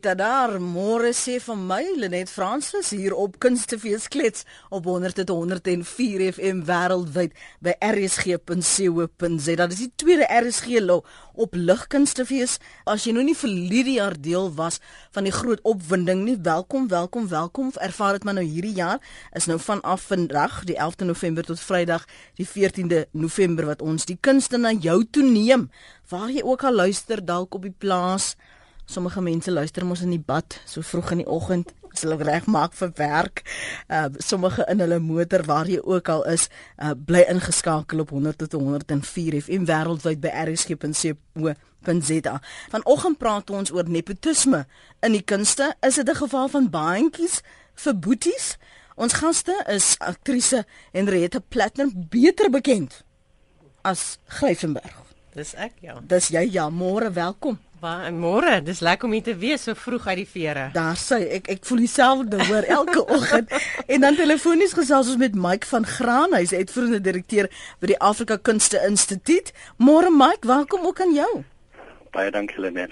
Buite daar, môre sê van my Lenet Fransis hier op Kunstefees klets op 100.104 FM wêreldwyd by rsg.co.za. Dit is die tweede RSG lo op Ligkunstefees. As jy nou nie verlede jaar deel was van die groot opwinding nie, welkom, welkom, welkom. Ervaar dit maar nou hierdie jaar is nou vanaf vandag, die 11de November tot Vrydag, die 14de November wat ons die kunste na jou toe neem. Waar jy ook al luister dalk op die plaas Sommige mense luister mos in die bad so vroeg in die oggend, as hulle reg maak vir werk. Uh sommige in hulle motor waar jy ook al is, uh bly ingeskakel op 100 tot 104 FM wêreldwyd by rsg.co.za. Vanoggend praat ons oor nepotisme in die kunste. Is dit 'n geval van baantjies vir boeties? Ons gaste is aktrise Henriette Platinum, beter bekend as Gryffenberg. Dis ek ja. Dis jy ja, môre welkom. Baie môre, dis lekker om hier te wees so vroeg uit die vere. Daar sê ek ek voel dieselfde hoor elke oggend. en dan telefonies gesels ons met Mike van Graanhuis, uitvoerende direkteur by die Afrika Kunste Instituut. Môre Mike, welkom ook aan jou. Baie dankie Lenet.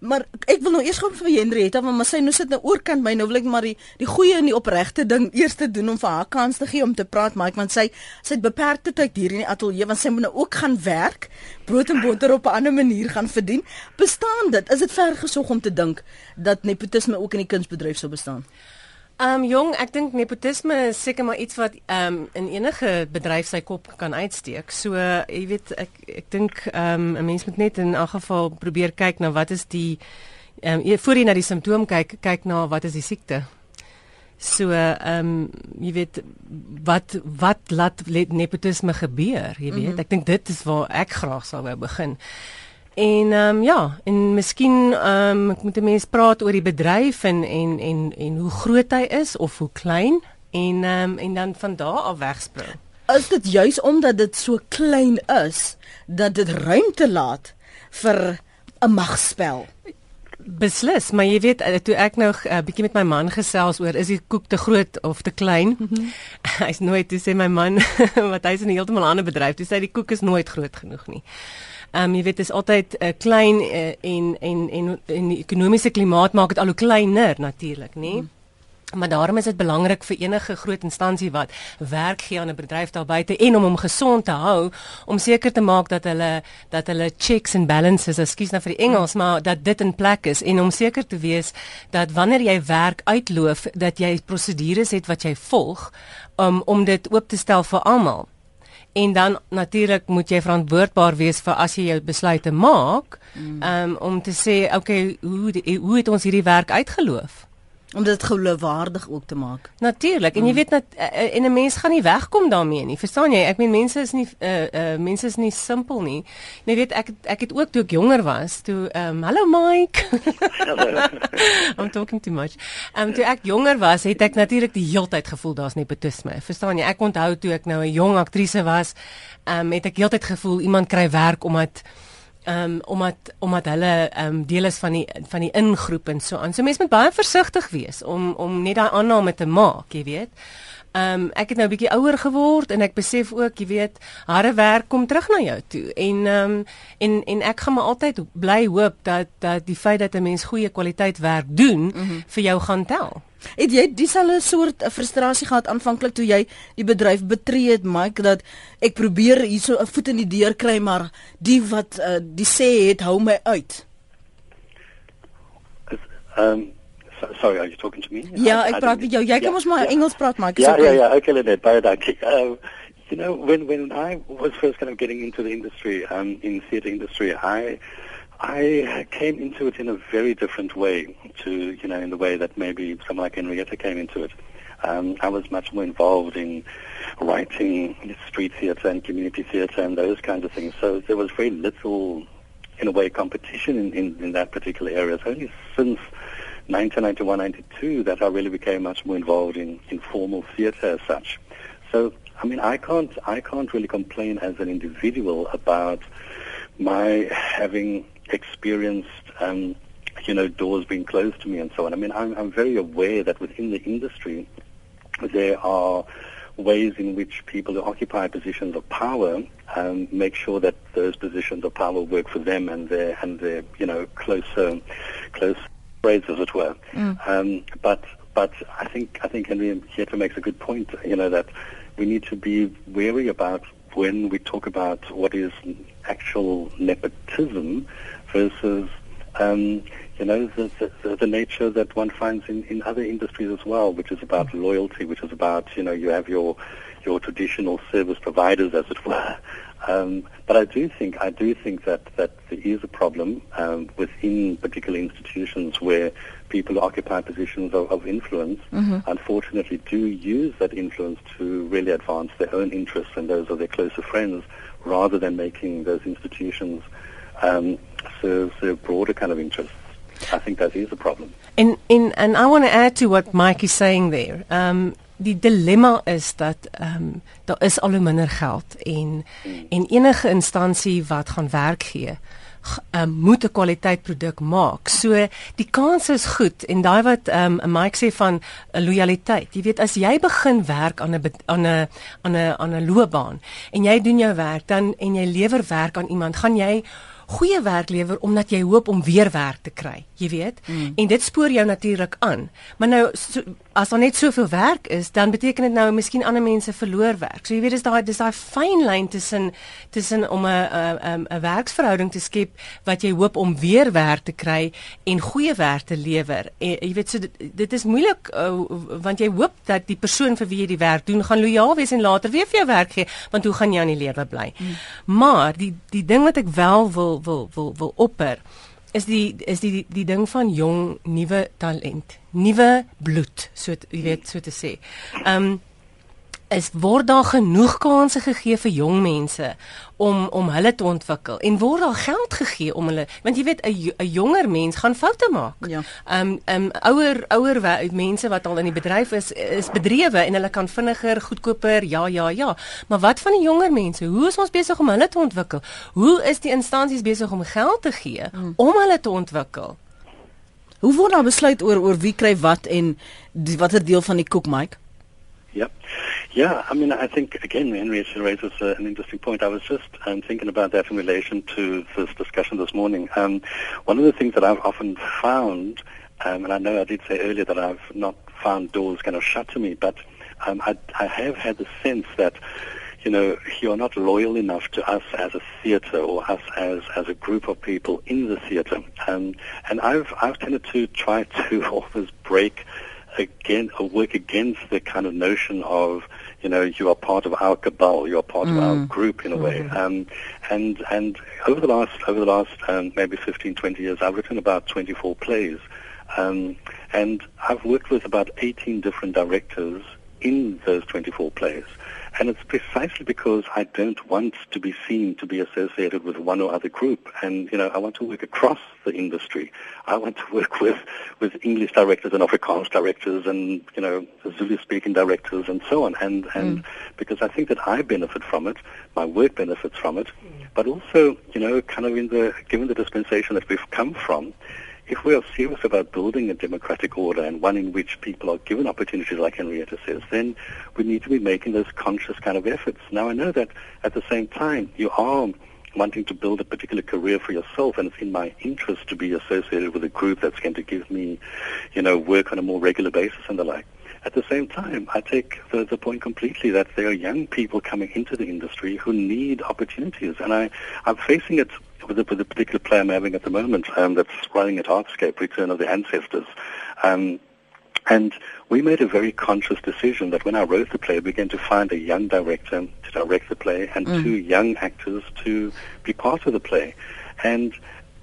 Maar ek wil nou eers gou vir Henrietta, want maar sy nou sit nou oorkant my. Nou wil ek maar die die goeie en die opregte ding eers te doen om vir haar kans te gee om te praat, Mike, want sy sy het beperkte tyd hier in die ateljee want sy moet nou ook gaan werk, brood en botter op 'n ander manier gaan verdien. Bestaan dit? Is dit vergesog om te dink dat nepotisme ook in die kunsbedryf sou bestaan? Um, jong, ek dink nepotisme is seker maar iets wat um, in enige bedryf sy kop kan uitsteek. So uh, jy weet ek ek dink um, 'n mens moet net in elk geval probeer kyk na wat is die ehm um, voor jy na die simptoom kyk, kyk na wat is die siekte. So ehm um, jy weet wat wat laat nepotisme gebeur, jy weet. Mm -hmm. Ek dink dit is waar ek graag sou wou begin. En ehm um, ja, en miskien ehm um, ek moet 'n mens praat oor die bedryf en en en en hoe groot hy is of hoe klein en ehm um, en dan van daar af wegspring. Is dit juis omdat dit so klein is dat dit ruimte laat vir 'n magspel? Beslis, maar jy weet eh, toe ek nou 'n uh, bietjie met my man gesels oor is die koek te groot of te klein. Mm -hmm. Hy's nooit toe sê my man wat hy's in 'n heeltemal ander bedryf, toe sê die koek is nooit groot genoeg nie. Ehm um, jy weet dit is altyd 'n uh, klein uh, en en en en die ekonomiese klimaat maak dit al hoe kleiner natuurlik, nê? Hmm. Maar daarom is dit belangrik vir enige groot instansie wat werk gee aan 'n bedryf daar buite en om hom gesond te hou om seker te maak dat hulle dat hulle checks and balances, ekskuus nou vir die Engels, maar dat dit in plek is en om seker te wees dat wanneer jy werk uitloof dat jy prosedures het wat jy volg um, om dit oop te stel vir almal. En dan natuurlik moet jy verantwoordbaar wees vir as jy jou besluite maak, mm. um, om te sê, okay, hoe hoe het ons hierdie werk uitgeloof? Om dit geloofwaardig ook te maak. Natuurlik. En jy mm. weet net en 'n mens gaan nie wegkom daarmee nie. Verstaan jy? Ek meen mense is nie uh uh mense is nie simpel nie. Jy weet ek ek het ook toe ek jonger was, toe ehm um, hallo Mike. I'm talking too much. Ehm um, toe ek jonger was, het ek natuurlik die heeltyd gevoel daar's nepotisme. Verstaan jy? Ek onthou toe ek nou 'n jong aktrise was, ehm um, het ek heeltyd gevoel iemand kry werk omdat ehm um, omdat omdat hulle ehm um, deel is van die van die ingroep en so aan. So mense moet baie versigtig wees om om net daai aanname te maak, jy weet. Ehm um, ek het nou 'n bietjie ouer geword en ek besef ook, jy weet, harde werk kom terug na jou toe. En ehm um, en en ek gaan maar altyd bly hoop dat dat die feit dat 'n mens goeie kwaliteit werk doen mm -hmm. vir jou gaan tel. Het jy dieselfde soort frustrasie gehad aanvanklik toe jy die bedryf betree het, Mike, dat ek probeer hierso 'n voet in die deur kry, maar die wat uh, die sê het hou my uit. Um, so, sorry, are you talking to me? Ja, ek praat met jou. Jy kan ons maar yeah. Engels praat, Mike. Ja, ja, ja, okay, net baie dankie. Um, you know, when when I was first kind of getting into the industry, um in theater industry, I I came into it in a very different way to, you know, in the way that maybe someone like Henrietta came into it. Um, I was much more involved in writing street theatre and community theatre and those kinds of things. So there was very little, in a way, competition in, in, in that particular area. It's only since 1991, 92 that I really became much more involved in, formal theatre as such. So, I mean, I can't, I can't really complain as an individual about my having experienced, um, you know, doors being closed to me and so on. I mean, I'm, I'm very aware that within the industry there are ways in which people who occupy positions of power um, make sure that those positions of power work for them and their and their you know closer close sprays, as it were. Mm. Um, but but I think I think Henry Henrietta makes a good point. You know that we need to be wary about when we talk about what is actual nepotism versus um, you know, the, the, the, nature that one finds in, in other industries as well, which is about loyalty, which is about, you know, you have your, your traditional service providers, as it were. Um, but I do think, I do think that, that there is a problem um, within particular institutions where people who occupy positions of, of influence, mm-hmm. unfortunately, do use that influence to really advance their own interests and those of their closer friends, rather than making those institutions um, serve, serve broader kind of interests. I think that is a problem. And in and I want to add to what Mike is saying there. Um die dilemma is dat ehm um, daar is al hoe minder geld en hmm. en enige instansie wat gaan werk gee um, moet 'n kwaliteit produk maak. So die kans is goed en daai wat ehm um, Mike sê van 'n loyaliteit. Jy weet as jy begin werk aan 'n aan 'n aan 'n aan 'n loopbaan en jy doen jou werk dan en jy lewer werk aan iemand, gaan jy goeie werk lewer omdat jy hoop om weer werk te kry, jy weet? Mm. En dit spoor jou natuurlik aan. Maar nou so, as daar net soveel werk is, dan beteken dit nou miskien ander mense verloor werk. So jy weet dis daai dis daai fyn lyn tussen tussen om 'n 'n 'n werksverhouding te skep wat jy hoop om weer werk te kry en goeie werk te lewer. En, jy weet so dit, dit is moeilik uh, want jy hoop dat die persoon vir wie jy die werk doen gaan lojaal wees en later weer vir jou werk gee, want hoe gaan jy aan die lewe bly? Mm. Maar die die ding wat ek wel wil wil wil wil opper is die is die die, die ding van jong nuwe talent, nuwe bloed, so jy weet so te sê. Ehm um, is word daar genoeg kansse gegee vir jong mense om om hulle te ontwikkel en word daar geld gegee om hulle want jy weet 'n jonger mens gaan foute maak. Ja. Ehm um, ehm um, ouer ouer mense wat al in die bedryf is is bedrywe en hulle kan vinniger, goedkoper, ja ja ja. Maar wat van die jonger mense? Hoe is ons besig om hulle te ontwikkel? Hoe is die instansies besig om geld te gee hmm. om hulle te ontwikkel? Hoe word daar besluit oor oor wie kry wat en die, watter deel van die koek, Mike? Yep. Yeah, I mean, I think, again, Henrietta raises uh, an interesting point. I was just um, thinking about that in relation to this discussion this morning. Um, one of the things that I've often found, um, and I know I did say earlier that I've not found doors kind of shut to me, but um, I, I have had the sense that you know, you're not loyal enough to us as a theatre or us as, as a group of people in the theatre. Um, and I've, I've tended to try to always break again work against the kind of notion of you know you are part of our cabal, you are part mm. of our mm. group in a way. Mm-hmm. Um, and and over the last over the last um, maybe 15, 20 years, I've written about 24 plays, um, and I've worked with about 18 different directors in those 24 plays. And it's precisely because I don't want to be seen to be associated with one or other group. And, you know, I want to work across the industry. I want to work with, with English directors and Afrikaans directors and, you know, Zulu-speaking directors and so on. And, and mm. because I think that I benefit from it, my work benefits from it, but also, you know, kind of in the, given the dispensation that we've come from, if we are serious about building a democratic order and one in which people are given opportunities, like Henrietta says, then we need to be making those conscious kind of efforts. Now, I know that at the same time, you are wanting to build a particular career for yourself, and it's in my interest to be associated with a group that's going to give me, you know, work on a more regular basis and the like. At the same time, I take the, the point completely that there are young people coming into the industry who need opportunities, and I, I'm facing it with a, with a particular play I'm having at the moment um, that's running at Artscape, Return of the Ancestors. Um, and we made a very conscious decision that when I wrote the play, we began to find a young director to direct the play and mm. two young actors to be part of the play. And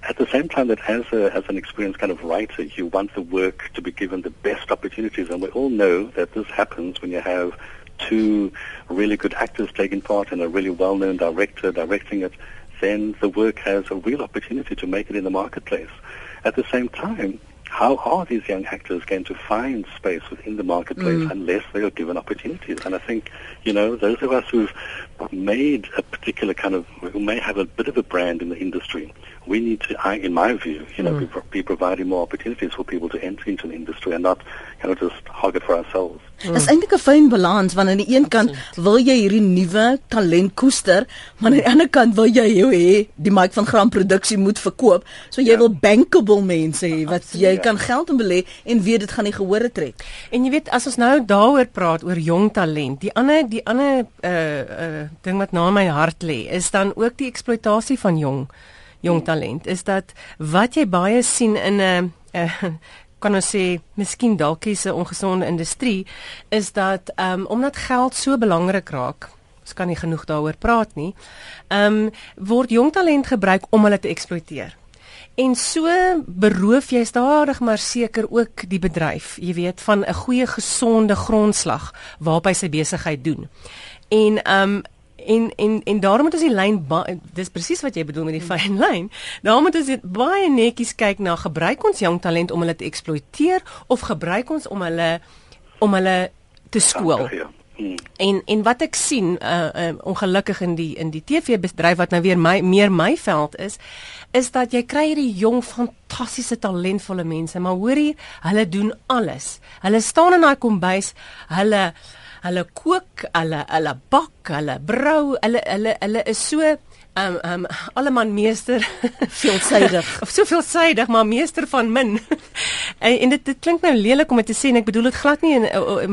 at the same time that as, a, as an experienced kind of writer, you want the work to be given the best opportunities. And we all know that this happens when you have two really good actors taking part and a really well-known director directing it then the work has a real opportunity to make it in the marketplace. At the same time, how are these young actors going to find space within the marketplace mm. unless they are given opportunities? And I think, you know, those of us who've made a particular kind of, who may have a bit of a brand in the industry, we need to, I, in my view, you know, mm. be, be, providing more opportunities for people to enter into the industry and not, you know, just hog it for ourselves. Dit is eintlik 'n fyn balans want aan die een kant wil jy hierdie nuwe talent koester, maar aan die ander kant wil jy hê die mark van graamproduksie moet verkoop. So jy ja. wil bankable mense hê wat Absoluut, jy ja. kan geld in belê en weet dit gaan nie gehore trek. En jy weet as ons nou daaroor praat oor jong talent, die ander die ander uh uh ding wat na my hart lê, is dan ook die eksploitasie van jong jong talent. Is dat wat jy baie sien in 'n uh, kan ons sê miskien dalk is 'n ongesonde industrie is dat um, omdat geld so belangrik raak ons kan nie genoeg daaroor praat nie um, word jong talent gebruik om hulle te eksploiteer En so beroof jy stadig maar seker ook die bedryf, jy weet, van 'n goeie gesonde grondslag waarop hy sy besigheid doen. En ehm um, en en en daarom moet ons die lyn dis presies wat jy bedoel met die fyn lyn. Daarom moet ons baie netjies kyk na gebruik ons jong talent om hulle te eksploiteer of gebruik ons om hulle om hulle te skool. Ja, hmm. En en wat ek sien uh, uh ongelukkig in die in die TV bedryf wat nou weer my meer my veld is is dat jy kry hierdie jong fantastiese talentvolle mense maar hoorie hulle doen alles. Hulle staan in daai kombuis, hulle hulle kook, hulle hulle bak, hulle brou, hulle hulle hulle is so um um alleman meester. Veelsidig of so veelsidig maar meester van min en, en dit dit klink nou lelik om dit te sê en ek bedoel dit glad nie en,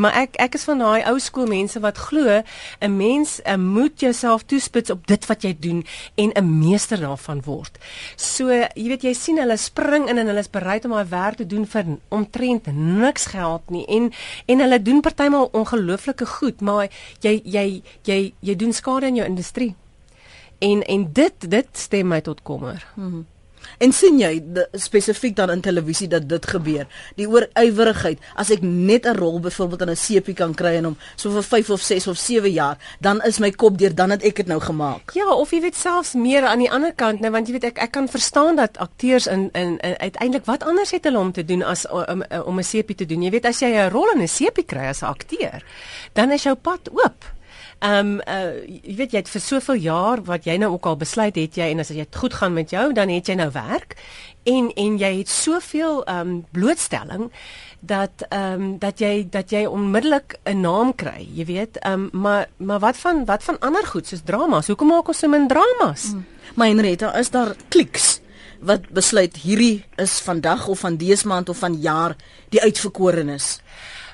maar ek ek is van daai ou skool mense wat glo 'n mens uh, moet jouself toespits op dit wat jy doen en 'n meester daarvan word so jy weet jy sien hulle spring in en hulle is bereid om daai werk te doen vir omtrent niks geld nie en en hulle doen partymal ongelooflike goed maar jy jy jy jy doen skade in jou industrie En en dit dit stem my tot kommer. Mm -hmm. En sien jy spesifiek dan in televisie dat dit gebeur? Die oorywerigheid, as ek net 'n rol byvoorbeeld in 'n sepie kan kry en hom so vir 5 of 6 of 7 jaar, dan is my kop deur, dan het ek dit nou gemaak. Ja, of jy weet selfs meer aan die ander kant, nou want jy weet ek ek kan verstaan dat akteurs in in, in uiteindelik wat anders het hulle om te doen as om om 'n sepie te doen. Jy weet as jy 'n rol in 'n sepie kry as 'n akteur, dan is jou pad oop. Ehm um, uh, jy weet jy het vir soveel jaar wat jy nou ook al besluit het jy en as dit goed gaan met jou dan het jy nou werk en en jy het soveel ehm um, blootstelling dat ehm um, dat jy dat jy onmiddellik 'n naam kry, jy weet. Ehm um, maar maar wat van wat van ander goed soos dramas? Hoekom maak ons so min dramas? Hmm. Maar Henrietta, is daar kliks wat besluit hierdie is vandag of van dese maand of van jaar die uitverkorenes?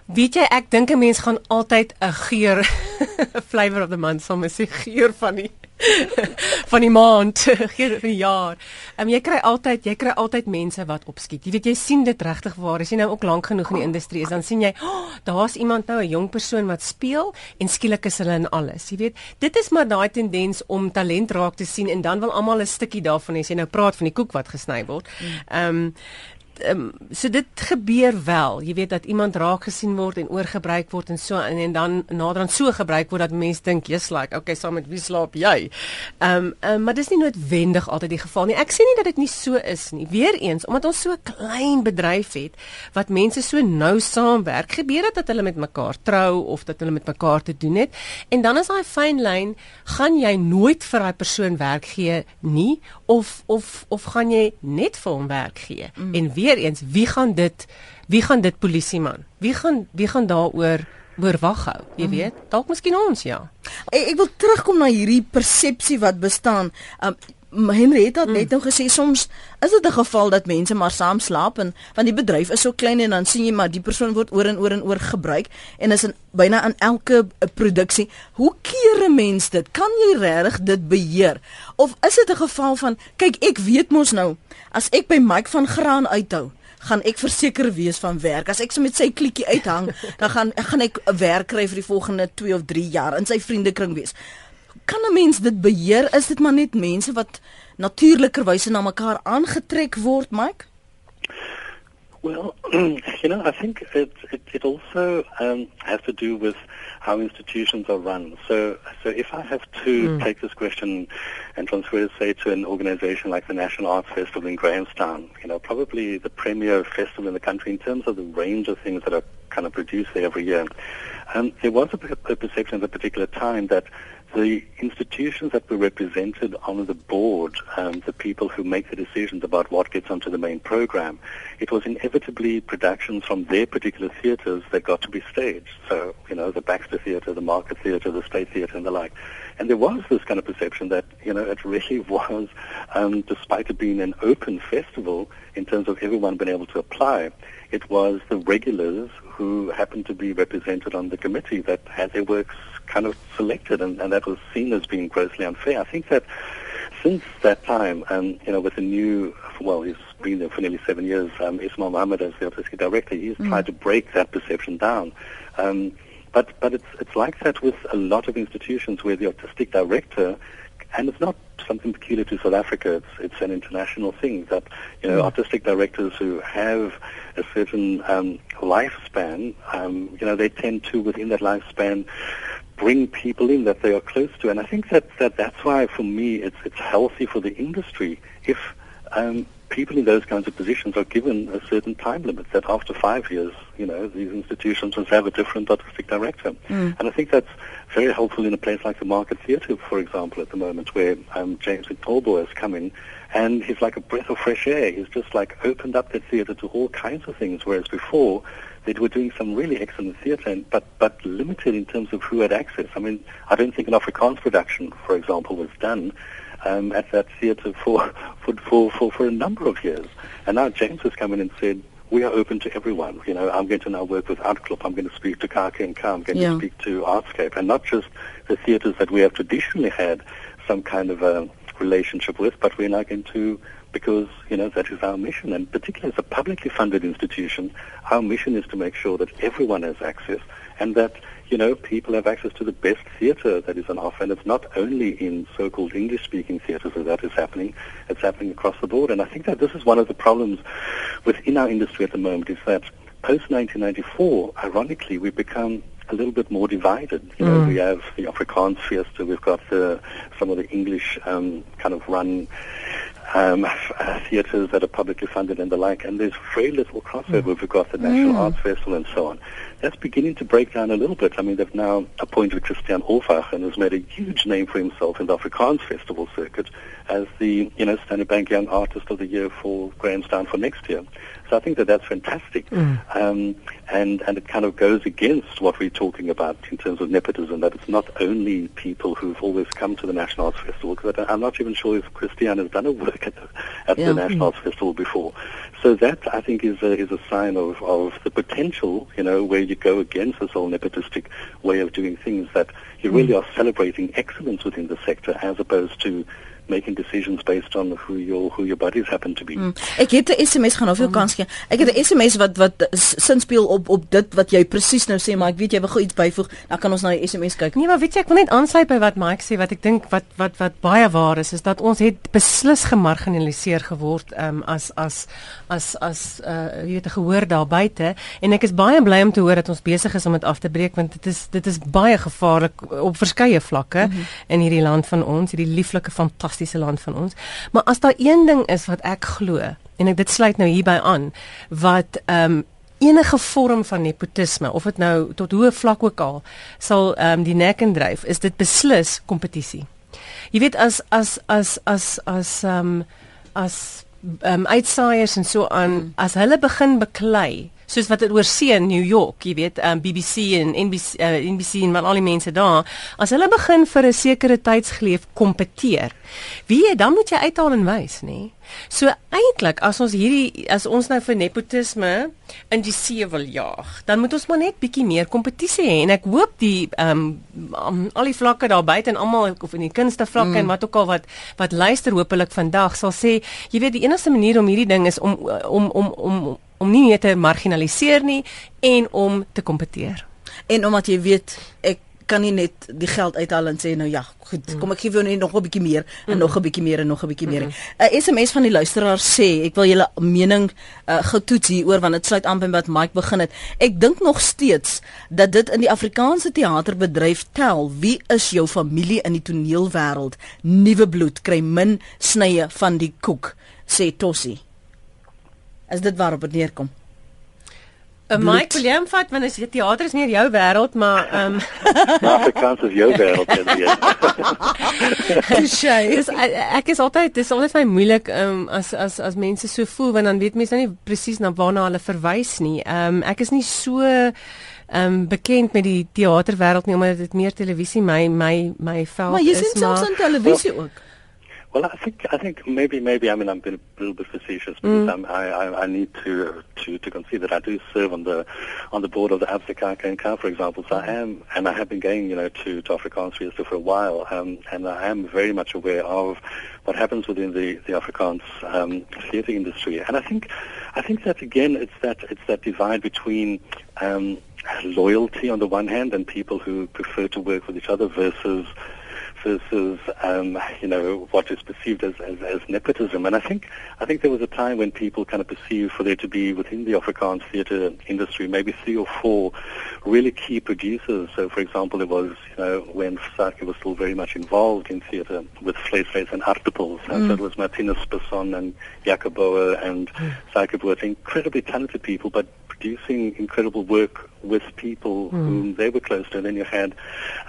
Weet jy, ek dink 'n mens gaan altyd 'n geur flavor of the month sal mens sê geur van die van die maand, geur van die jaar. Um, jy kry altyd, jy kry altyd mense wat opskiet. Jy weet jy sien dit regtig waar. As jy nou ook lank genoeg in die industrie is, dan sien jy, oh, daar's iemand nou 'n jong persoon wat speel en skielik is hulle in alles. Jy weet, dit is maar daai tendens om talent raak te sien en dan wil almal 'n stukkie daarvan hê. As jy nou praat van die koek wat gesny word. Mm. Ehm um, um, so dit gebeur wel. Jy weet dat iemand raak gesien word en oorgebruik word en so en, en dan naderhand so gebruik word dat mense dink jy's like, okay, saam met wie slaap jy? Ehm um, um, maar dis nie noodwendig altyd die geval nie. Ek sê nie dat dit nie so is nie. Weereens, omdat ons so 'n klein bedryf het wat mense so nou saamwerk, gebeur dit dat hulle met mekaar trou of dat hulle met mekaar te doen het. En dan is daai fyn lyn, gaan jy nooit vir daai persoon werk gee nie of of of gaan jy net vir hom werk gee? Mm. En wie weer eens, wie gaan dit wie gaan dit polisieman? Wie gaan wie gaan daaroor oor wag hou? Jy mm. weet, dalk miskien ons ja. Ek, ek wil terugkom na hierdie persepsie wat bestaan. Um Henry het mm. net nou gesê soms is dit 'n geval dat mense maar saam slaap en want die bedryf is so klein en dan sien jy maar die persoon word oor en oor en oor gebruik en is in byna aan elke uh, produksie. Hoe keer 'n mens dit? Kan jy regtig dit beheer? Of is dit 'n geval van kyk ek weet mos nou as ek by Mike van Graan uithou gaan ek verseker wees van werk. As ek so met sy klikkie uithang, dan gaan gaan ek werk kry vir die volgende 2 of 3 jaar in sy vriendekring wees kan 'n mens dit beheer? Is dit maar net mense wat natuurlikerwyse na mekaar aangetrek word, Mike? Well, you know, I think it it, it also um, has to do with how institutions are run. So, so if I have to mm. take this question and transfer it, say, to an organization like the National Arts Festival in Grahamstown, you know, probably the premier festival in the country in terms of the range of things that are kind of produced there every year. um, there was a, a perception at a particular time that the institutions that were represented on the board, um, the people who make the decisions about what gets onto the main program, it was inevitably productions from their particular theatres that got to be staged. So, you know, the Baxter Theatre, the Market Theatre, the State Theatre, and the like. And there was this kind of perception that, you know, it really was, um, despite it being an open festival in terms of everyone being able to apply, it was the regulars who happened to be represented on the committee that had their works kind of selected, and, and that was seen as being grossly unfair. I think that since that time, um, you know, with the new, well, he's been there for nearly seven years, um, Ismail Mohammed as the artistic director, he's mm. tried to break that perception down. Um, but but it's it's like that with a lot of institutions where the artistic director and it's not something peculiar to South Africa. It's it's an international thing that you know mm. artistic directors who have a certain um, lifespan, um, you know, they tend to within that lifespan bring people in that they are close to, and I think that, that that's why for me it's it's healthy for the industry if um, people in those kinds of positions are given a certain time limit that after five years, you know, these institutions must have a different artistic director. Mm. And I think that's very helpful in a place like the Market Theatre, for example, at the moment, where um, James McTolbo has come in, and he's like a breath of fresh air. He's just like opened up that theatre to all kinds of things, whereas before they were doing some really excellent theatre, but but limited in terms of who had access. I mean, I don't think an Afrikaans production, for example, was done um, at that theatre for, for for for for a number of years. And now James has come in and said, we are open to everyone. You know, I'm going to now work with Outclub. I'm going to speak to Kake and Ka. I'm going yeah. to speak to Artscape, and not just the theatres that we have traditionally had some kind of a relationship with, but we're now going to because, you know, that is our mission. And particularly as a publicly funded institution, our mission is to make sure that everyone has access and that, you know, people have access to the best theatre that is on offer. And it's not only in so-called English-speaking theatres that that is happening, it's happening across the board. And I think that this is one of the problems within our industry at the moment is that post-1994, ironically, we've become a little bit more divided. You know, mm. we have the Afrikaans Fiesta, we've got the, some of the English um, kind of run um, uh, theatres that are publicly funded and the like, and there's very little crossover. Mm. We've got the National mm. Arts Festival and so on. That's beginning to break down a little bit. I mean, they've now appointed Christian Olfach and has made a huge name for himself in the Afrikaans Festival circuit as the, you know, Standard Bank Young Artist of the Year for Grahamstown for next year. So I think that that's fantastic. Mm. Um, and, and it kind of goes against what we're talking about in terms of nepotism, that it's not only people who've always come to the National Arts Festival, because I'm not even sure if Christian has done a work at the, at yeah. the National Arts Festival before. So that, I think, is a, is a sign of, of the potential, you know, where you go against this whole nepotistic way of doing things, that you really mm. are celebrating excellence within the sector as opposed to making decisions based on who your who your buddies happen to be. Hmm. Ek het 'n SMS gaan of jou kans gee. Ek het 'n SMS wat wat sin speel op op dit wat jy presies nou sê, maar ek weet jy wil gou iets byvoeg. Dan kan ons na die SMS kyk. Nee, maar weet jy ek wil net aansluit by wat Mike sê wat ek dink wat wat wat baie waar is is dat ons het beslis gemarginaliseer geword um, as as as as uh jy weet 'n gehoor daar buite en ek is baie bly om te hoor dat ons besig is om dit af te breek want dit is dit is baie gevaarlik op verskeie vlakke mm -hmm. in hierdie land van ons, hierdie lieflike fantastiese fantastiese land van ons. Maar as daar een ding is wat ek glo en ek dit sluit nou hierby aan wat ehm um, enige vorm van nepotisme of dit nou tot hoe vlak ook al sal ehm um, die nek en dryf is dit beslis kompetisie. Jy weet as as as as as ehm um, as ehm um, uitsaaiers en so aan hmm. as hulle begin beklei soos wat dit oor see in New York, jy weet, um, BBC en NBC uh, NBC en al die mense daar, as hulle begin vir 'n sekere tydsgeleef kompeteer. Wie jy dan moet jy uithaal en wys, nê? So eintlik as ons hierdie as ons nou vir nepotisme in die see wil jaag, dan moet ons maar net bietjie meer kompetisie hê en ek hoop die ehm um, al die vlakke daar buite en almal of in die kunste vlakke mm. en wat ook al wat wat luister hopelik vandag sal sê, jy weet die enigste manier om hierdie ding is om om om om om nie net te marginaliseer nie en om te kompeteer. En omdat jy weet ek kan nie net die geld uithaal en sê nou ja, goed, mm. kom ek gee vir jou net nog 'n bietjie meer en mm. nog 'n bietjie meer en nog 'n bietjie meer. 'n mm. SMS van die luisteraar sê, ek wil julle mening uh, getoets hieroor want dit sluit aan by wat Mike begin het. Ek dink nog steeds dat dit in die Afrikaanse teaterbedryf tel. Wie is jou familie in die toneelwêreld? Nuwe bloed kry min snye van die koek, sê Tossie. Is dit waarop dit neerkom? Uh, Mike William vat want as die teater is nie jou wêreld maar ehm um, Afrikaans is jou wêreld en jy. Dis ek is altyd dis altyd vir my moeilik um, as as as mense so voel want dan weet mense nou nie presies na waarna hulle verwys nie. Ehm um, ek is nie so ehm um, bekend met die teaterwêreld nie omdat dit meer televisie my my my veld is. Maar jy sien selfs in televisie ook. Well, I think I think maybe maybe I mean I'm being a little bit facetious because mm. I, I I need to to to concede that I do serve on the on the board of the Africa and Car, for example. So I am and I have been going you know to to Afrikaans Fiesta for a while, um, and I am very much aware of what happens within the the Afrikaans um, theatre industry. And I think I think that again it's that it's that divide between um, loyalty on the one hand and people who prefer to work with each other versus versus um, you know what is perceived as, as, as, nepotism. And I think I think there was a time when people kind of perceived for there to be within the Afrikaans theatre industry maybe three or four really key producers. So, for example, it was you know when Saki was still very much involved in theatre with Vleesvlees and Artipels. Mm. And so it was Martinus Besson and Jacoboa and mm. Saki incredibly talented people, but producing incredible work with people mm. whom they were close to. And then you had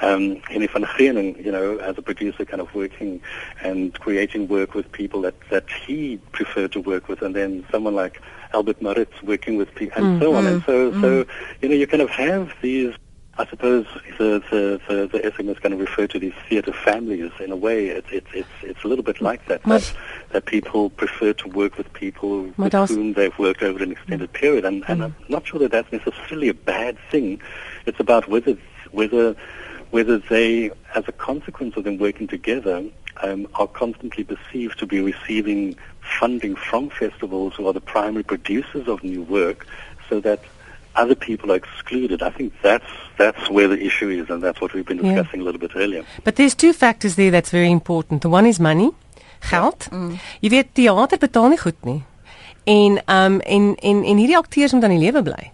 um, Henny van you know, as a producer kind of working and creating work with people that, that he preferred to work with. And then someone like Albert Moritz working with people and mm. so on. And so, mm. so, you know, you kind of have these I suppose the the the, the SMS kind of refer to these theatre families in a way. It's it's it's it's a little bit like that. That, that people prefer to work with people with whom they've worked over an extended period, and, and mm. I'm not sure that that's necessarily a bad thing. It's about whether whether whether they, as a consequence of them working together, um, are constantly perceived to be receiving funding from festivals who are the primary producers of new work, so that other people are excluded. I think that's that's where the issue is, and that's what we've been discussing yeah. a little bit earlier. But there's two factors there that's very important. The one is money, geld. Mm. Jy weet teater betaal nie goed nie. En um en en en hierdie akteurs moet aan die lewe bly.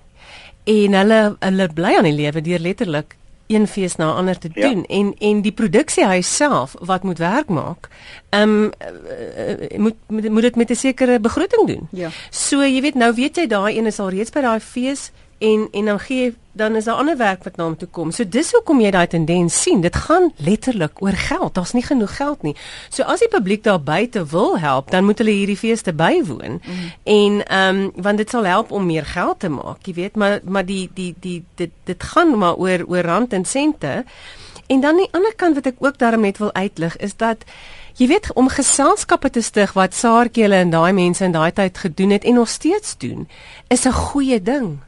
En hulle hulle bly aan die lewe deur letterlik een fees na ander te ja. doen ja. en en die produksiehuis self wat moet werk maak, ehm um, uh, moet moet dit met 'n sekere begroting doen. Ja. So jy weet nou weet jy daai een is al reeds by daai fees en en dan gee dan is daar ander werk wat na hom toe kom. So dis hoekom jy daai tendens sien. Dit gaan letterlik oor geld. Daar's nie genoeg geld nie. So as die publiek daar buite wil help, dan moet hulle hierdie feeste bywoon. Mm. En ehm um, want dit sal help om meer geld te maak, jy weet, maar maar die die die dit dit gaan maar oor oor rand en sente. En dan die ander kant wat ek ook daarom net wil uitlig is dat Jy weet om geselskappe te stig wat Saartjie hulle en daai mense in daai tyd gedoen het en nog steeds doen, is 'n goeie ding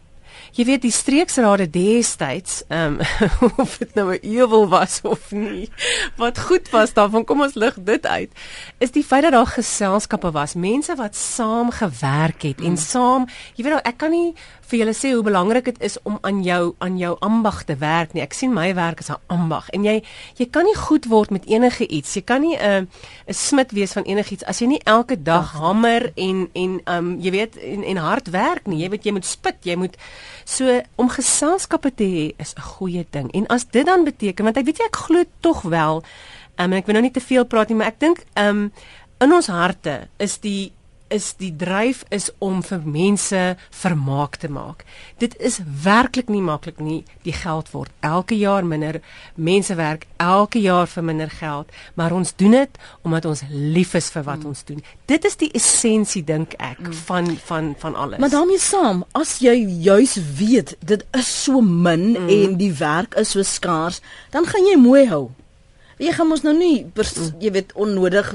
jy weet die streeksrade destyds, ehm um, of dit nou 'n ewel was of nie, wat goed was daarvan kom ons lig dit uit, is die feit dat daar geselskappe was, mense wat saam gewerk het mm. en saam, jy weet nou ek kan nie vir julle sê hoe belangrik dit is om aan jou aan jou ambag te werk nie. Ek sien my werk as 'n ambag en jy jy kan nie goed word met enige iets. Jy kan nie 'n uh, 'n smid wees van enigiets as jy nie elke dag hamer en en um jy weet en, en hard werk nie. Jy weet jy moet spit, jy moet so om geselskappe te hê is 'n goeie ding. En as dit dan beteken want ek weet jy ek glo tog wel um, en ek wil nou nie te veel praat nie, maar ek dink um in ons harte is die is die dryf is om vir mense vermaak te maak. Dit is werklik nie maklik nie. Die geld word elke jaar minder. Mense werk elke jaar vir minder geld, maar ons doen dit omdat ons lief is vir wat mm. ons doen. Dit is die essensie dink ek mm. van van van alles. Maar daarmee saam, as jy juis weet dit is so min mm. en die werk is so skaars, dan gaan jy mooi hou. Jy gaan mos nou nie mm. jy weet onnodig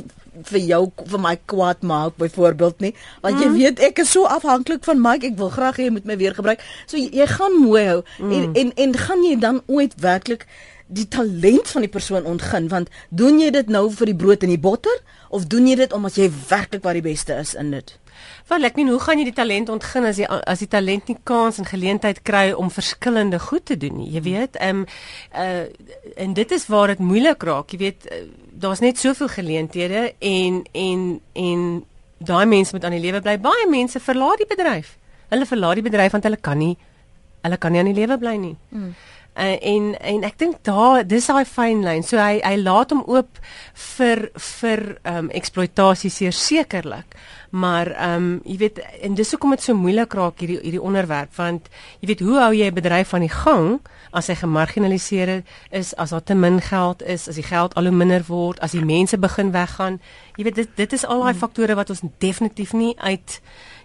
vir jou vir my kwaad maak byvoorbeeld nie. Want mm. jy weet ek is so afhanklik van Mike. Ek wil graag hê jy moet my weer gebruik. So jy, jy gaan mooi hou. Mm. en, en en gaan jy dan ooit werklik die talent van die persoon ontgin? Want doen jy dit nou vir die brood en die botter? Of doen jy dit omdat jy werklik wat die beste is in dit? Wel ek meen hoe gaan jy die talent ontgin as jy as die talent nie kans en geleentheid kry om verskillende goed te doen nie? Jy weet ehm um, uh en dit is waar dit moeilik raak. Jy weet uh, daar's net soveel geleenthede en en en daai mense moet aan die lewe bly baie mense verlaat die bedryf hulle verlaat die bedryf want hulle kan nie hulle kan nie aan die lewe bly nie mm. Uh, en en ek dink daar dis daai fyn lyn. So hy hy laat hom oop vir vir ehm um, eksploitasie sekerlik. Maar ehm um, jy weet en dis hoekom dit so moeilik raak hierdie hierdie onderwerp want jy weet hoe hou jy 'n bedryf aan die gang as hy gemarginaliseer is, as daar te min geld is, as die geld al hoe minder word, as die mense begin weggaan. Jy weet dit dit is al daai faktore wat ons definitief nie uit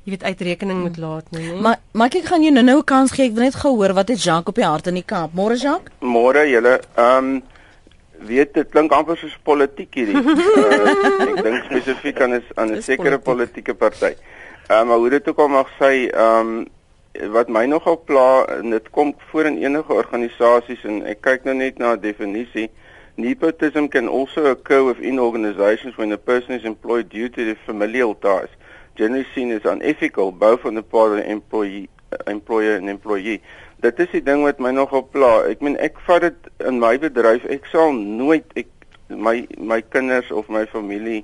jy weet uitrekening moet laat nie, nee. Maar maar ek gaan jou nou-nou 'n kans gee. Ek wil net gehoor wat het Jacques op die hart in die Kaap. Môre Jacques? Môre julle. Ehm um, weet dit klink amper soos politiek hierdie. uh, ek dink spesifiek aan 'n aan 'n sekere politieke party. Ehm um, maar hoe dit ook al mag sê, ehm um, wat my nogal pla en dit kom voor in enige organisasies en ek kyk nou net na 'n definisie. Nepotism can also occur within organizations when a person is employed due to their familial ties generally seen as unethical both on the part of the employee uh, employer and employee. Dit is die ding wat my nogal pla. Ek meen ek vat dit in my bedryf. Ek sal nooit ek my my kinders of my familie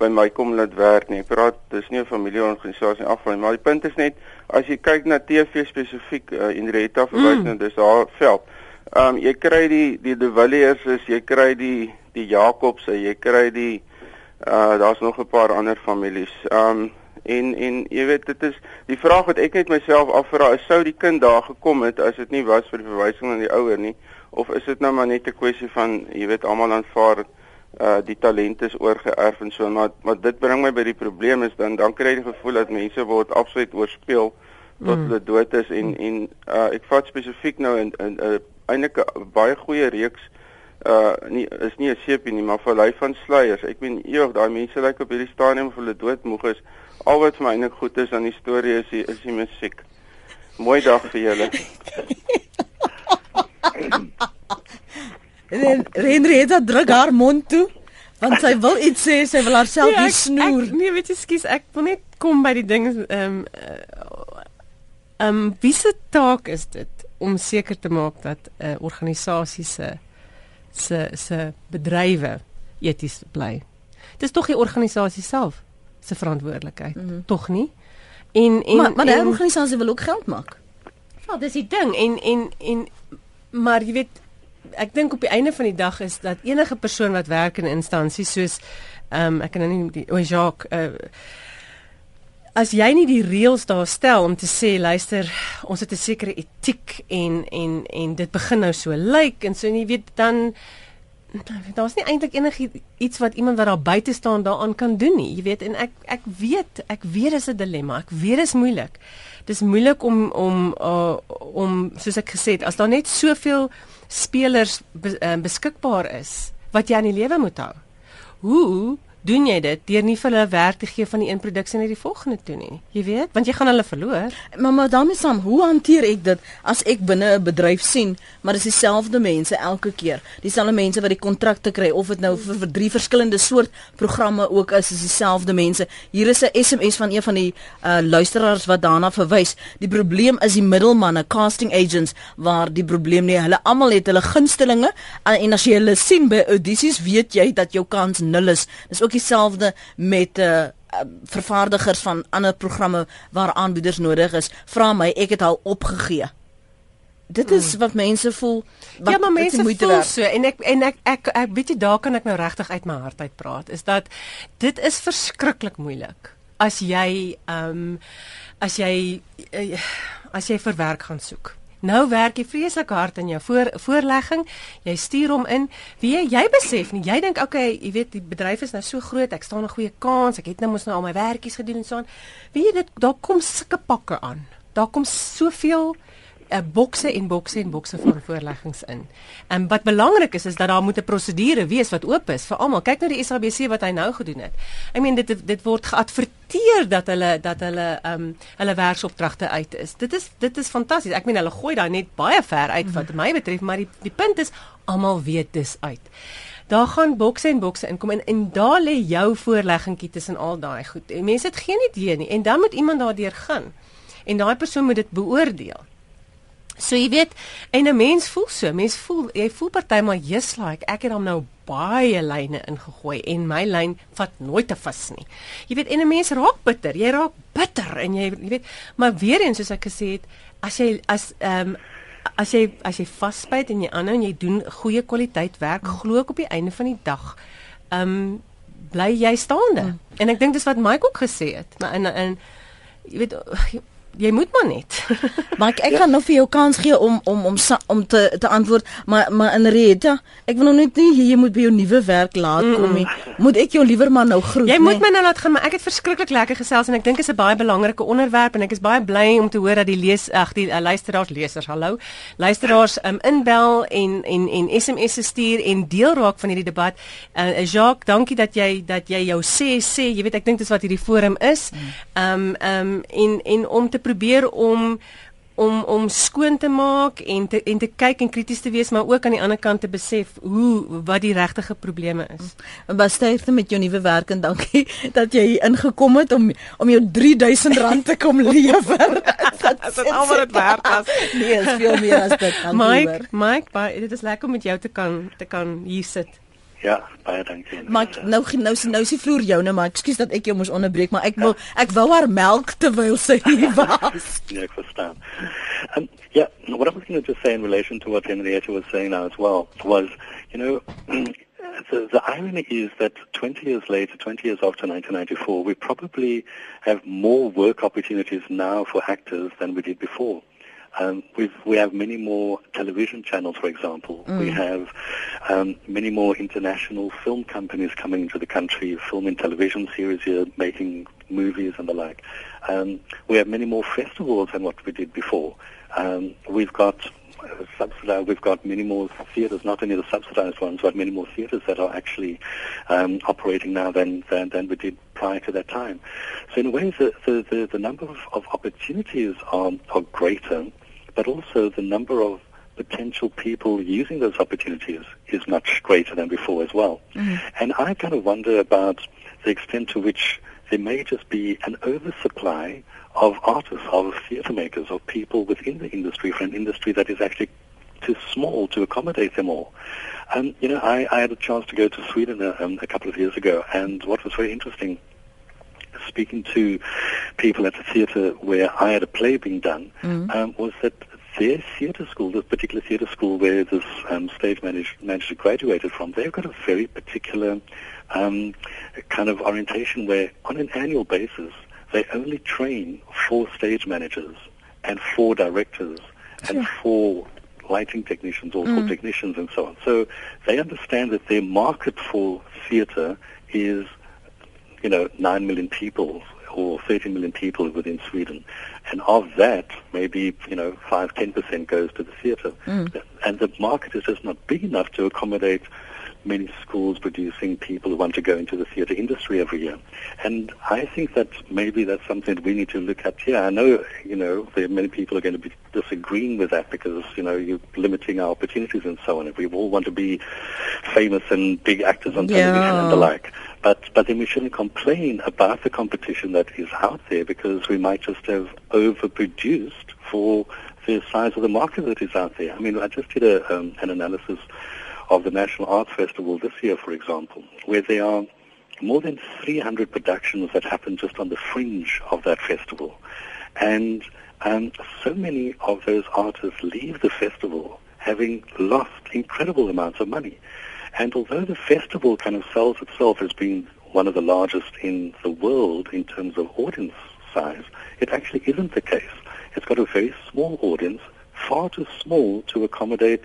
by my kom laat werk nie. Ek praat dis nie 'n familieorganisasie afval maar die punt is net as jy kyk na TV spesifiek uh, in Reta verwys mm. nou dis haar veld. Ehm um, jy kry die die De Villiers, jy kry die die Jacobs, jy kry die uh daar's nog 'n paar ander families. Ehm um, En en jy weet dit is die vraag wat ek net myself afvra is sou die kind daar gekom het as dit nie was vir die verwysing aan die ouer nie of is dit nou maar net 'n kwessie van jy weet almal aanvaar uh die talent is oorgeerf en so maar maar dit bring my by die probleem is dan dan kry jy die gevoel dat mense word absoluut oorspeel tot mm. hulle dood is en en uh ek vat spesifiek nou in 'n uh, eintlik 'n baie goeie reeks uh nie is nie 'n seepie nie maar vir lei van sluiers ek meen eers daai mense lyk op hierdie stadium of hulle doodmoeg is Al wat vir my eintlik goed is aan die storie is die is die musiek. Mooi dag vir julle. en Renrieta druk haar mond toe want sy wil iets sê, sy wil haarself ja, snoer. Ek, nee, weet jy, skus, ek wil net kom by die ding ehm um, ehm um, wie se taak is dit om seker te maak dat 'n uh, organisasie se se se bedrywe eties bly. Dis tog die organisasie self se verantwoordelikheid, mm -hmm. tog nie? En en maar, maar die organisasie wil ook geld maak. Ja, dis die ding en en en maar jy weet ek dink op die einde van die dag is dat enige persoon wat werk in instansies soos ehm um, ek kan nou nie die o Jacques uh, as jy nie die reëls daar stel om te sê luister ons het 'n sekere etiek en en en dit begin nou so lyk like, en so en jy weet dan daar's nie eintlik enigiets wat iemand wat daar buite staan daaraan kan doen nie. Jy weet en ek ek weet, ek weet dis 'n dilemma. Ek weet dis moeilik. Dis moeilik om om uh, om soos ek gesê het, as daar net soveel spelers be, uh, beskikbaar is wat jy aan die lewe moet hou. Hoe doen jy dit deur nie vir hulle werk te gee van die een produksie na die volgende toe nie. Jy weet, want jy gaan hulle verloor. Maar madame Sam, hoe hanteer ek dit as ek binne 'n bedryf sien, maar dis dieselfde mense elke keer. Dieselfde mense wat die kontrakte kry of dit nou vir, vir drie verskillende soort programme ook is, is dieselfde mense. Hier is 'n SMS van een van die uh, luisteraars wat daarna verwys. Die probleem is die middelmanne, casting agents, waar die probleem nie hulle almal het hulle gunstelinge en as jy hulle sien by audisies, weet jy dat jou kans nul is. Dis ook dieselfde met 'n uh, uh, vervaardigers van ander programme waar aanbieders nodig is. Vra my, ek het al opgegee. Dit is hmm. wat mense voel. Wat ja, maar mense voel werk. so en ek en ek ek, ek, ek weet jy daar kan ek nou regtig uit my hart uit praat. Is dat dit is verskriklik moeilik as jy ehm um, as jy uh, as jy vir werk gaan soek. Nou werk jy vreeslik hard in jou voor voorlegging. Jy stuur hom in. Wie jy, besef nie, jy dink okay, jy weet die bedryf is nou so groot, ek staan 'n goeie kans. Ek het nou mos nou al my werkies gedoen en so aan. Wie jy dit daar kom sulke pakke aan. Daar kom soveel uh, bokse en bokse en bokse van voorleggings in. En wat belangrik is is dat daar moet 'n prosedure wees wat oop is vir almal. Kyk nou die SABC wat hy nou gedoen het. I mean dit dit word geadverteer dat hulle dat hulle ehm um, hulle werksopdragte uit is. Dit is dit is fantasties. Ek meen hulle gooi daai net baie ver uit wat my betref, maar die die punt is almal weet dis uit. Daar gaan bokse en bokse inkom en en daar lê jou voorleggingkie tussen al daai goed. Mense het geen idee nie en dan moet iemand daardeur gaan. En daai persoon moet dit beoordeel. So jy weet, en 'n mens voel so, mens voel jy voel partymal just like ek het hom nou baie lyne ingegooi en my lyn vat nooit te vas nie. Jy weet, en 'n mens raak bitter, jy raak bitter en jy jy weet, maar weer eens soos ek gesê het, as jy as ehm um, as jy as jy vasbyt en jy aanhou en jy doen goeie kwaliteit werk, glo ek op die einde van die dag, ehm um, bly jy staande. Mm. En ek dink dis wat Mike ook gesê het. Maar en en jy weet jy moet maar net. maar ek ek gaan nou vir jou kans gee om om om om te te antwoord, maar maar in rede, ek wil nou net nie jy moet by jou nuwe werk laat kom nie. Mm. Moet ek jou liewer maar nou groet? Jy moet nee? my nou laat gaan, maar ek het verskriklik lekker gesels en ek dink dit is 'n baie belangrike onderwerp en ek is baie bly om te hoor dat die lees ag die uh, luisteraars lesers, hallo. Luisteraars um, inbel en en en SMS'e stuur en deel raak van hierdie debat. Uh, Jacques, dankie dat jy dat jy jou sê sê, jy weet ek dink dis wat hierdie forum is. Mm. Ehm um, ehm um, en en om te probeer om om om skoon te maak en te en te kyk en krities te wees maar ook aan die ander kant te besef hoe wat die regte probleme is. En baie sterkte met jou nuwe werk en dankie dat jy hier ingekom het om om jou R3000 te kom lewer. Dit is al wat dit werd was. Nee, is veel meer as dit kan. Mike, Mike, baie dit is lekker om met jou te kan te kan hier sit. Ja, baie dankie. Maar nou nou nou is die vloer joune, maar ekskuus dat ek jou moes onderbreek, maar ek wil ek wou haar melk terwyl sy hier was. ja, ek verstaan. Um, yeah, what I was going to say in relation to what Henrietta was saying now as well was, you know, the, the irony is that 20 years later, 20 years after 1994, we probably have more work opportunities now for actors than we did before. Um, we have many more television channels, for example. Mm. We have um, many more international film companies coming into the country, filming television series here, making movies and the like. Um, we have many more festivals than what we did before. Um, we've got uh, subsidized, we've got many more theatres, not only the subsidized ones, but many more theatres that are actually um, operating now than, than, than we did prior to that time. So in a way, the, the, the, the number of, of opportunities are, are greater but also the number of potential people using those opportunities is much greater than before as well. Mm-hmm. And I kind of wonder about the extent to which there may just be an oversupply of artists, of theatre makers, of people within the industry for an industry that is actually too small to accommodate them all. Um, you know, I, I had a chance to go to Sweden a, uh, um, a couple of years ago, and what was very interesting speaking to people at the theatre where I had a play being done mm. um, was that their theatre school, this particular theatre school where this um, stage manager, manager graduated from, they've got a very particular um, kind of orientation where on an annual basis they only train four stage managers and four directors sure. and four lighting technicians or mm. technicians and so on. So they understand that their market for theatre is you know, 9 million people or 30 million people within Sweden. And of that, maybe, you know, 5, 10% goes to the theatre. Mm. And the market is just not big enough to accommodate many schools producing people who want to go into the theatre industry every year. And I think that maybe that's something that we need to look at here. I know, you know, there many people are going to be disagreeing with that because, you know, you're limiting our opportunities and so on. If we all want to be famous and big actors on television yeah. and the like. But, but then we shouldn't complain about the competition that is out there because we might just have overproduced for the size of the market that is out there. I mean, I just did a, um, an analysis of the National Arts Festival this year, for example, where there are more than 300 productions that happen just on the fringe of that festival. And um, so many of those artists leave the festival having lost incredible amounts of money. And although the festival kind of sells itself as being one of the largest in the world in terms of audience size, it actually isn't the case. It's got a very small audience, far too small to accommodate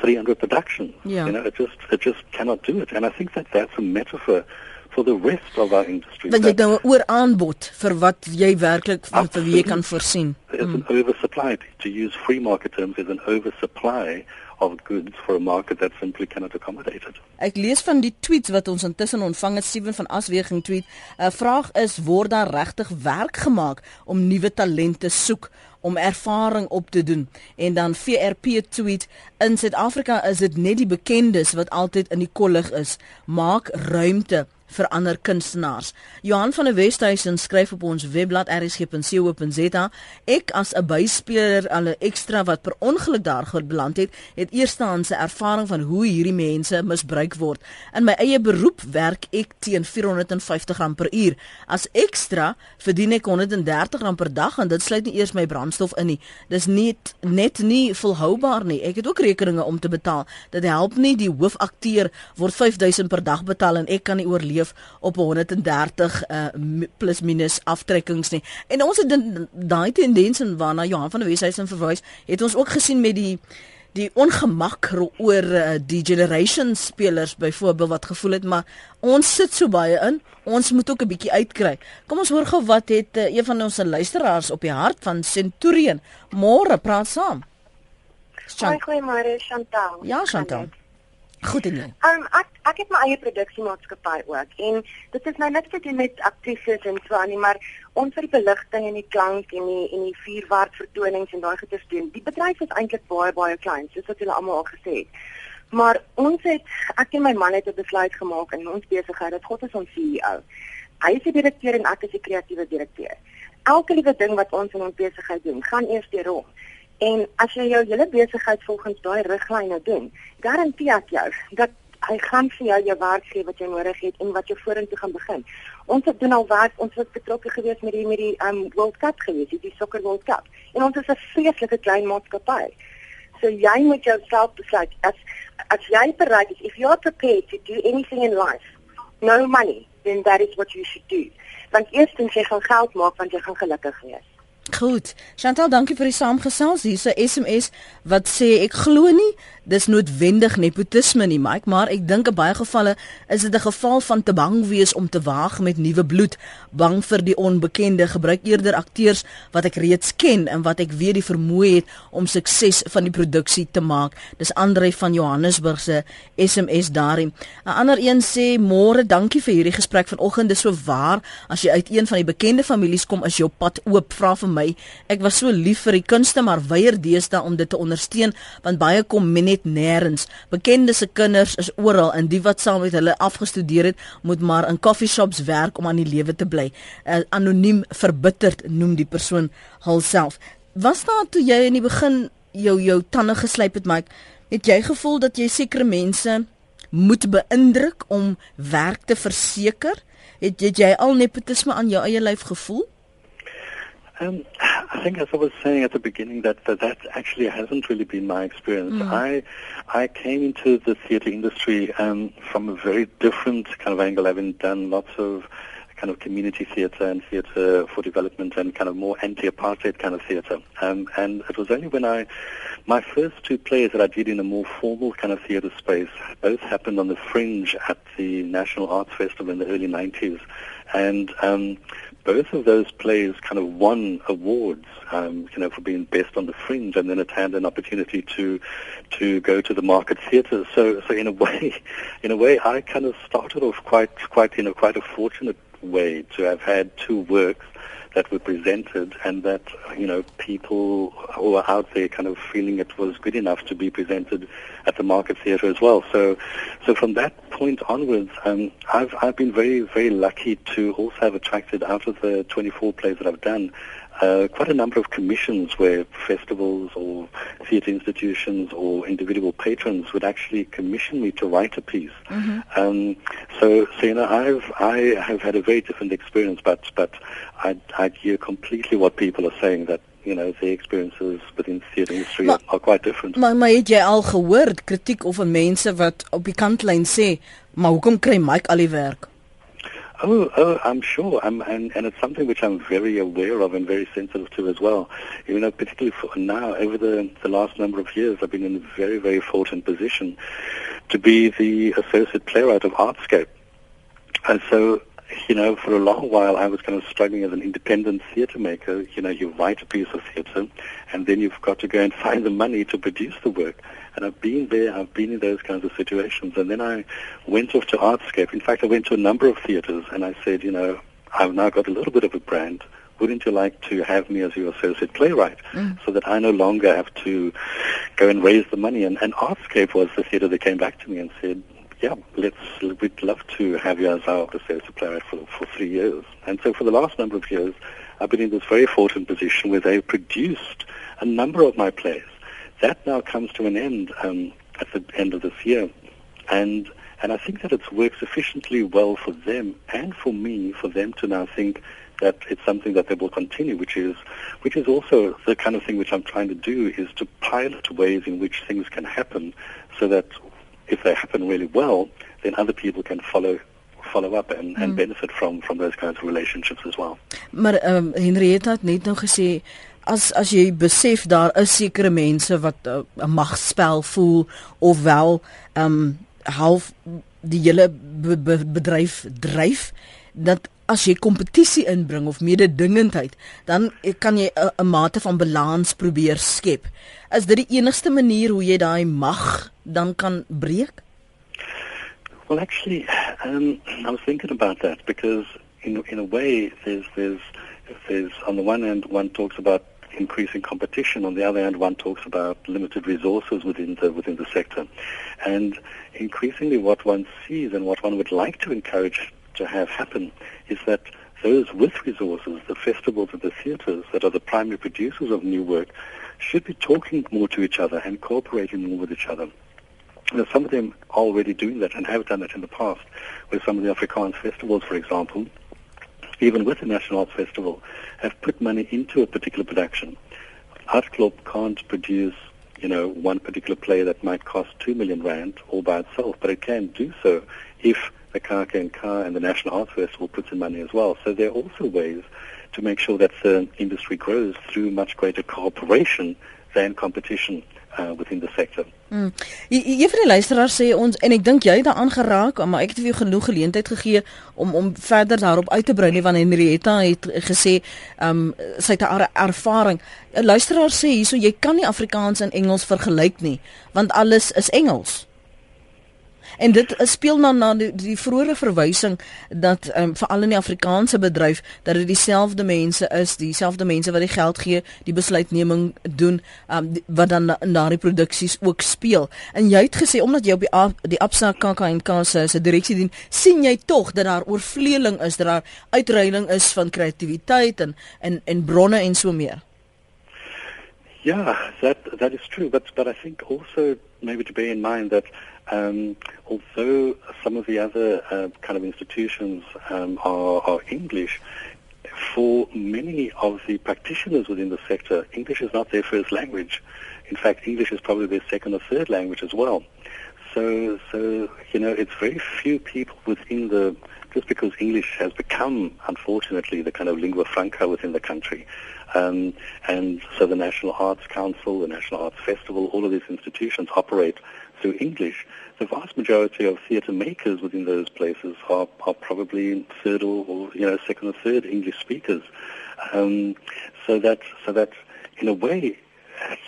300 productions. Yeah. You know, it just it just cannot do it. And I think that that's a metaphor for the rest of our industry. Dat jy nou oor aanbod vir wat jy werklik vir wie jy kan voorsien. There's mm. an oversupply to use free market terms is an oversupply of goods for a market that simply cannot accommodate it. Ek lees van die tweets wat ons intussen ontvang het Steven van Asweging tweet. 'n uh, Vraag is word daar regtig werk gemaak om nuwe talente soek om ervaring op te doen. En dan VRP tweet in Suid-Afrika is dit net die bekendes wat altyd in die kollig is. Maak ruimte vir ander kunstenaars. Johan van der Westhuizen skryf op ons webblad rsg.co.za: Ek as 'n byspeler al 'n ekstra wat per ongeluk daar gebeland het, het eerstehandse ervaring van hoe hierdie mense misbruik word. In my eie beroep werk ek teen R450 per uur. As ekstra verdien ek R130 per dag en dit sluit nie eers my brandstof in nie. Dis net net nie volhoubaar nie. Ek het ook rekeninge om te betaal. Dit help nie die hoofakteur word 5000 per dag betaal en ek kan nie oorleef op 130 uh, plus minus aftrekkings nie. En ons het daai tendens en waarna Johan van der Weshuizen verwys, het ons ook gesien met die die ongemak oor uh, die generation spelers byvoorbeeld wat gevoel het maar ons sit so baie in ons moet ook 'n bietjie uitkry. Kom ons hoor gou wat het uh, een van ons luisteraars op die hart van Centurion. Môre praat saam. Goeiemôre Chantal. Ja Chantal Goed en jy um, ek ek het my eie produksiemaatskappy ook en dit is nou niks te doen met aktrises en so aan nie maar ons vir die beligting en die klank en die en die vuurwerk vertonings en daai goeie doen. Die bedryf is eintlik baie baie klein, soos wat julle almal al gesê het. Maar ons het ek en my man het 'n besluit gemaak in ons besigheid dat God is ons CEO. Hy is die direkteur en ek is die kreatiewe direkteur. Elke liewe ding wat ons in ons besigheid doen, gaan eers deur hom. En as jy jou hele besigheid volgens daai riglyne doen, garandeer ek jou dat hy gaan vir jou jou werk gee wat jy nodig het en wat jy vorentoe gaan begin. Ons het doen al werk, ons was betrokke geweest met die met die um World Cup geweest, die Soccer World Cup. En ons is 'n vreeslike klein maatskappy. So jy moet jouself besluit as as jy bereid is, if you are prepared to do anything in life, no money, then that is what you should do. Want eerstens jy gaan geld maak want jy gaan gelukkig wees. Goed. Chantal, dankie vir die saamgesels. Hier's 'n SMS wat sê ek glo nie dis noodwendig nepotisme nie, Mike, maar ek dink in baie gevalle is dit 'n geval van te bang wees om te waag met nuwe bloed, bang vir die onbekende, gebruik eerder akteurs wat ek reeds ken en wat ek weet die vermoë het om sukses van die produksie te maak. Dis Andre van Johannesburg se SMS daarin. 'n Ander een sê môre, dankie vir hierdie gesprek vanoggend. Dis so waar as jy uit een van die bekende families kom, is jou pad oop. Vra vir my. Ek was so lief vir die kunste, maar weier deesdae om dit te ondersteun want baie kom men net nêrens. Bekende se kinders is oral en die wat saam met hulle afgestudeer het, moet maar in koffieshops werk om aan die lewe te bly. Uh, anoniem verbitterd noem die persoon hulself. Was daar toe jy in die begin jou jou tande geslyp het, Mike, het jy gevoel dat jy sekere mense moet beïndruk om werk te verseker? Het, het jy al nepotisme aan jou eie lyf gevoel? Um, I think, as I was saying at the beginning, that, that that actually hasn't really been my experience. Mm. I I came into the theatre industry um, from a very different kind of angle, having done lots of kind of community theatre and theatre for development and kind of more anti-apartheid kind of theatre. Um, and it was only when I, my first two plays that I did in a more formal kind of theatre space, both happened on the fringe at the National Arts Festival in the early 90s. And um, both of those plays kind of won awards, um, you know, for being best on the fringe, and then it had an opportunity to to go to the market theatre. So, so in a way, in a way, I kind of started off quite, quite, you know, quite a fortunate way to have had two works that were presented and that you know people who are out there kind of feeling it was good enough to be presented at the market theatre as well. So so from that point onwards um, I've I've been very very lucky to also have attracted out of the 24 plays that I've done uh, quite a number of commissions where festivals or theatre institutions or individual patrons would actually commission me to write a piece. Mm-hmm. Um, so, so you know, I've I have had a very different experience, but but I I hear completely what people are saying that you know the experiences within the theatre industry maar, are, are quite different. Maar maar het jy al gehoor kritiek of mense wat op die kantlyn sê, maar hoekom kry Mike al die werk? Oh, oh, I'm sure. I'm, and, and it's something which I'm very aware of and very sensitive to as well. You know, particularly for now, over the, the last number of years, I've been in a very, very fortunate position to be the associate playwright of Artscape. And so, you know, for a long while I was kind of struggling as an independent theatre maker. You know, you write a piece of theatre and then you've got to go and find the money to produce the work. And I've been there, I've been in those kinds of situations. And then I went off to Artscape. In fact, I went to a number of theatres and I said, you know, I've now got a little bit of a brand. Wouldn't you like to have me as your associate playwright mm. so that I no longer have to go and raise the money? And, and Artscape was the theatre that came back to me and said, yeah, let's we'd love to have you as our sales supplier for, for three years. And so for the last number of years, I've been in this very fortunate position where they've produced a number of my plays. That now comes to an end um, at the end of this year. And and I think that it's worked sufficiently well for them and for me, for them to now think that it's something that they will continue, which is which is also the kind of thing which I'm trying to do is to pilot ways in which things can happen so that if they happen really well, then other people can follow follow up and, and mm. benefit from from those kinds of relationships as well. Maar ehm um, Henrietta het net nou gesê as as jy besef daar is sekere mense wat uh, 'n uh, magspel voel of wel ehm um, half die hele be be bedryf dryf dat as jy kompetisie inbring of mededingendheid dan kan jy 'n mate van balans probeer skep. Is dit die enigste manier hoe jy daai mag dan kan breek? Well actually um I was thinking about that because in in a way there's there's there's on the one hand one talks about increasing competition. On the other hand, one talks about limited resources within the within the sector, and increasingly, what one sees and what one would like to encourage to have happen is that those with resources, the festivals and the theatres that are the primary producers of new work, should be talking more to each other and cooperating more with each other. Know, some of them are already doing that and have done that in the past, with some of the Afrikaans festivals, for example, even with the National Arts Festival, have put money into a particular production. Art Club can't produce, you know, one particular play that might cost two million rand all by itself, but it can do so if the Kaka and Ka and the National Arts Festival puts in money as well. So there are also ways to make sure that the industry grows through much greater cooperation than competition uh, within the sector. Mm. Een van die luisteraars sê ons en ek dink jy het daaraan geraak, maar ek het vir jou genoeg geleentheid gegee om om verder daarop uit te brei nie want Henrietta het gesê, ehm um, sy het 'n ervaring. 'n Luisteraar sê hierso jy kan nie Afrikaans en Engels vergelyk nie, want alles is Engels. En dit speel dan na die, die vroeëre verwysing dat um, veral in die Afrikaanse bedryf dat dit dieselfde mense is, dieselfde mense wat die geld gee, die besluitneming doen, um, die, wat dan na, na die produksies ook speel. En jy het gesê omdat jy op die die Absa KAK&K se se direksie dien, sien jy tog dat daar oorvleeling is, dat daar uitreiling is van kreatiwiteit en en en bronne en so meer. Yeah, that that is true, but but I think also maybe to bear in mind that Um, although some of the other uh, kind of institutions um, are, are, English, for many of the practitioners within the sector, English is not their first language. In fact, English is probably their second or third language as well. So, so you know, it's very few people within the just because English has become, unfortunately, the kind of lingua franca within the country. Um, and so the National Arts Council, the National Arts Festival, all of these institutions operate through English. The vast majority of theatre makers within those places are, are probably third or, or, you know second or third English speakers. Um, so that so that in a way,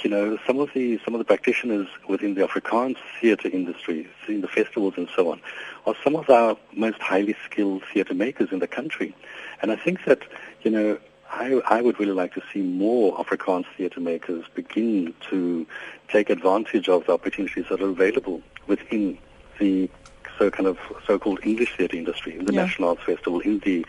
you know, some of the some of the practitioners within the Afrikaans theatre industry, in the festivals and so on, are some of our most highly skilled theatre makers in the country. And I think that you know I, I would really like to see more Afrikaans theatre makers begin to take advantage of the opportunities that are available within the so kind of so-called English theatre industry, in the yeah. National Arts Festival, in the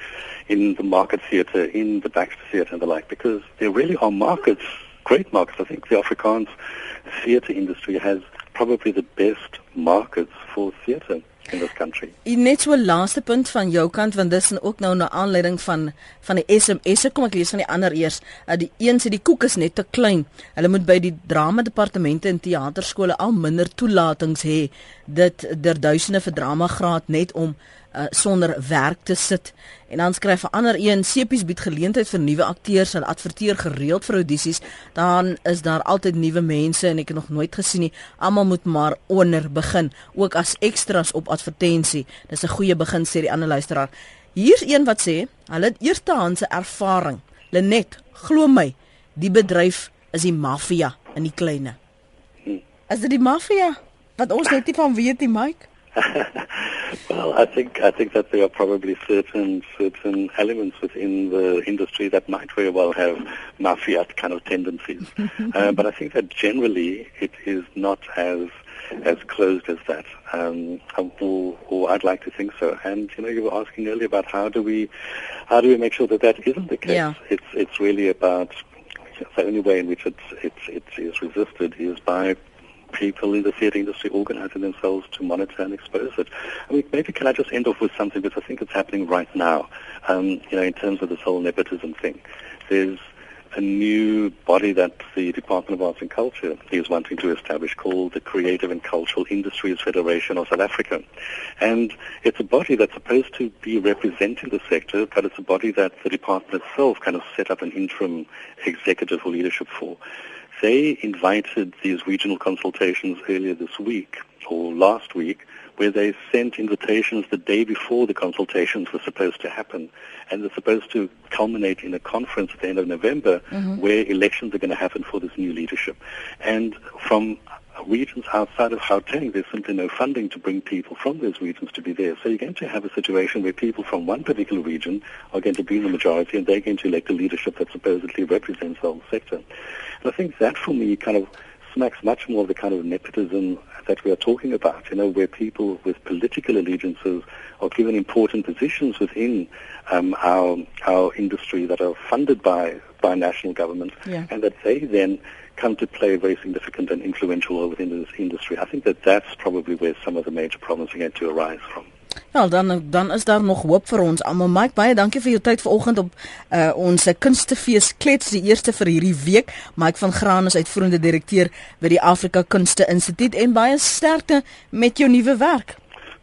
in the Market Theatre, in the Baxter Theatre and the like, because there really are markets, great markets. I think the Afrikaans theatre industry has probably the best markets for theatre in this country. En net so laaste punt van jou kant want dis ook nou na aanleiding van van die SMS se kom ek lees van die ander eers. Uh, die een sê die koek is net te klein. Hulle moet by die drama departemente en teaterskole al minder toelatings hê. Dit der duisende vir drama graad net om uh, sonder werk te sit. En dan skryf 'n ander een, Sepies bied geleentheid vir nuwe akteurs en adverteer gereeld vir audisies. Dan is daar altyd nuwe mense en ek het nog nooit gesien nie. Almal moet maar onder begin, ook as extras op advertensie. Dis 'n goeie begin sê die ander luisteraar. Hier's een wat sê, hulle het eerstehandse ervaring. Lenet, glo my, die bedryf is die maffia in die kleine. Is dit die maffia wat ons net nie van weet nie, Mike? well, I think I think that there are probably certain certain elements within the industry that might very well have mafia kind of tendencies, uh, but I think that generally it is not as as closed as that. Um, or, or I'd like to think so. And you know, you were asking earlier about how do we, how do we make sure that that isn't the case? Yeah. It's it's really about the only way in which it's it's it is resisted is by people in the theatre industry organizing themselves to monitor and expose it. I mean, maybe can I just end off with something because I think it's happening right now. Um, you know, in terms of this whole nepotism thing, there's a new body that the Department of Arts and Culture is wanting to establish called the Creative and Cultural Industries Federation of South Africa. And it's a body that's supposed to be representing the sector, but it's a body that the department itself kind of set up an interim executive or leadership for. They invited these regional consultations earlier this week or last week where they sent invitations the day before the consultations were supposed to happen. And they're supposed to culminate in a conference at the end of November mm-hmm. where elections are going to happen for this new leadership. And from regions outside of Gauteng, there's simply no funding to bring people from those regions to be there. So you're going to have a situation where people from one particular region are going to be in the majority and they're going to elect a leadership that supposedly represents the whole sector. And I think that for me kind of smacks much more of the kind of nepotism that we are talking about, you know, where people with political allegiances are given important positions within um, our our industry that are funded by by national governments yeah. and that they then come to play a very significant and influential role within this industry. I think that that's probably where some of the major problems are going to arise from. Ja, dan dan is daar nog hoop vir ons almal. Mike, baie dankie vir jou tyd vanoggend op uh, ons kunstefees klets die eerste vir hierdie week. Mike van Graan is uitvoerende direkteur by die Afrika Kunste Instituut en baie sterkte met jou nuwe werk.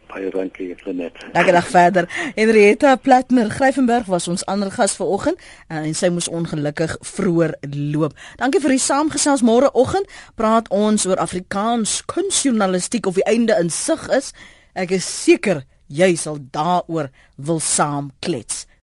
Baie dankie, Lenet. Dankie dag verder. Henrietta Platner Gryffenberg was ons ander gas vanoggend uh, en sy moes ongelukkig vroeër loop. Dankie vir die saamgesels môreoggend. Praat ons oor Afrikaans kunsjournalistiek of die einde in sig is. Ek is seker jy sal daaroor wil saam klets.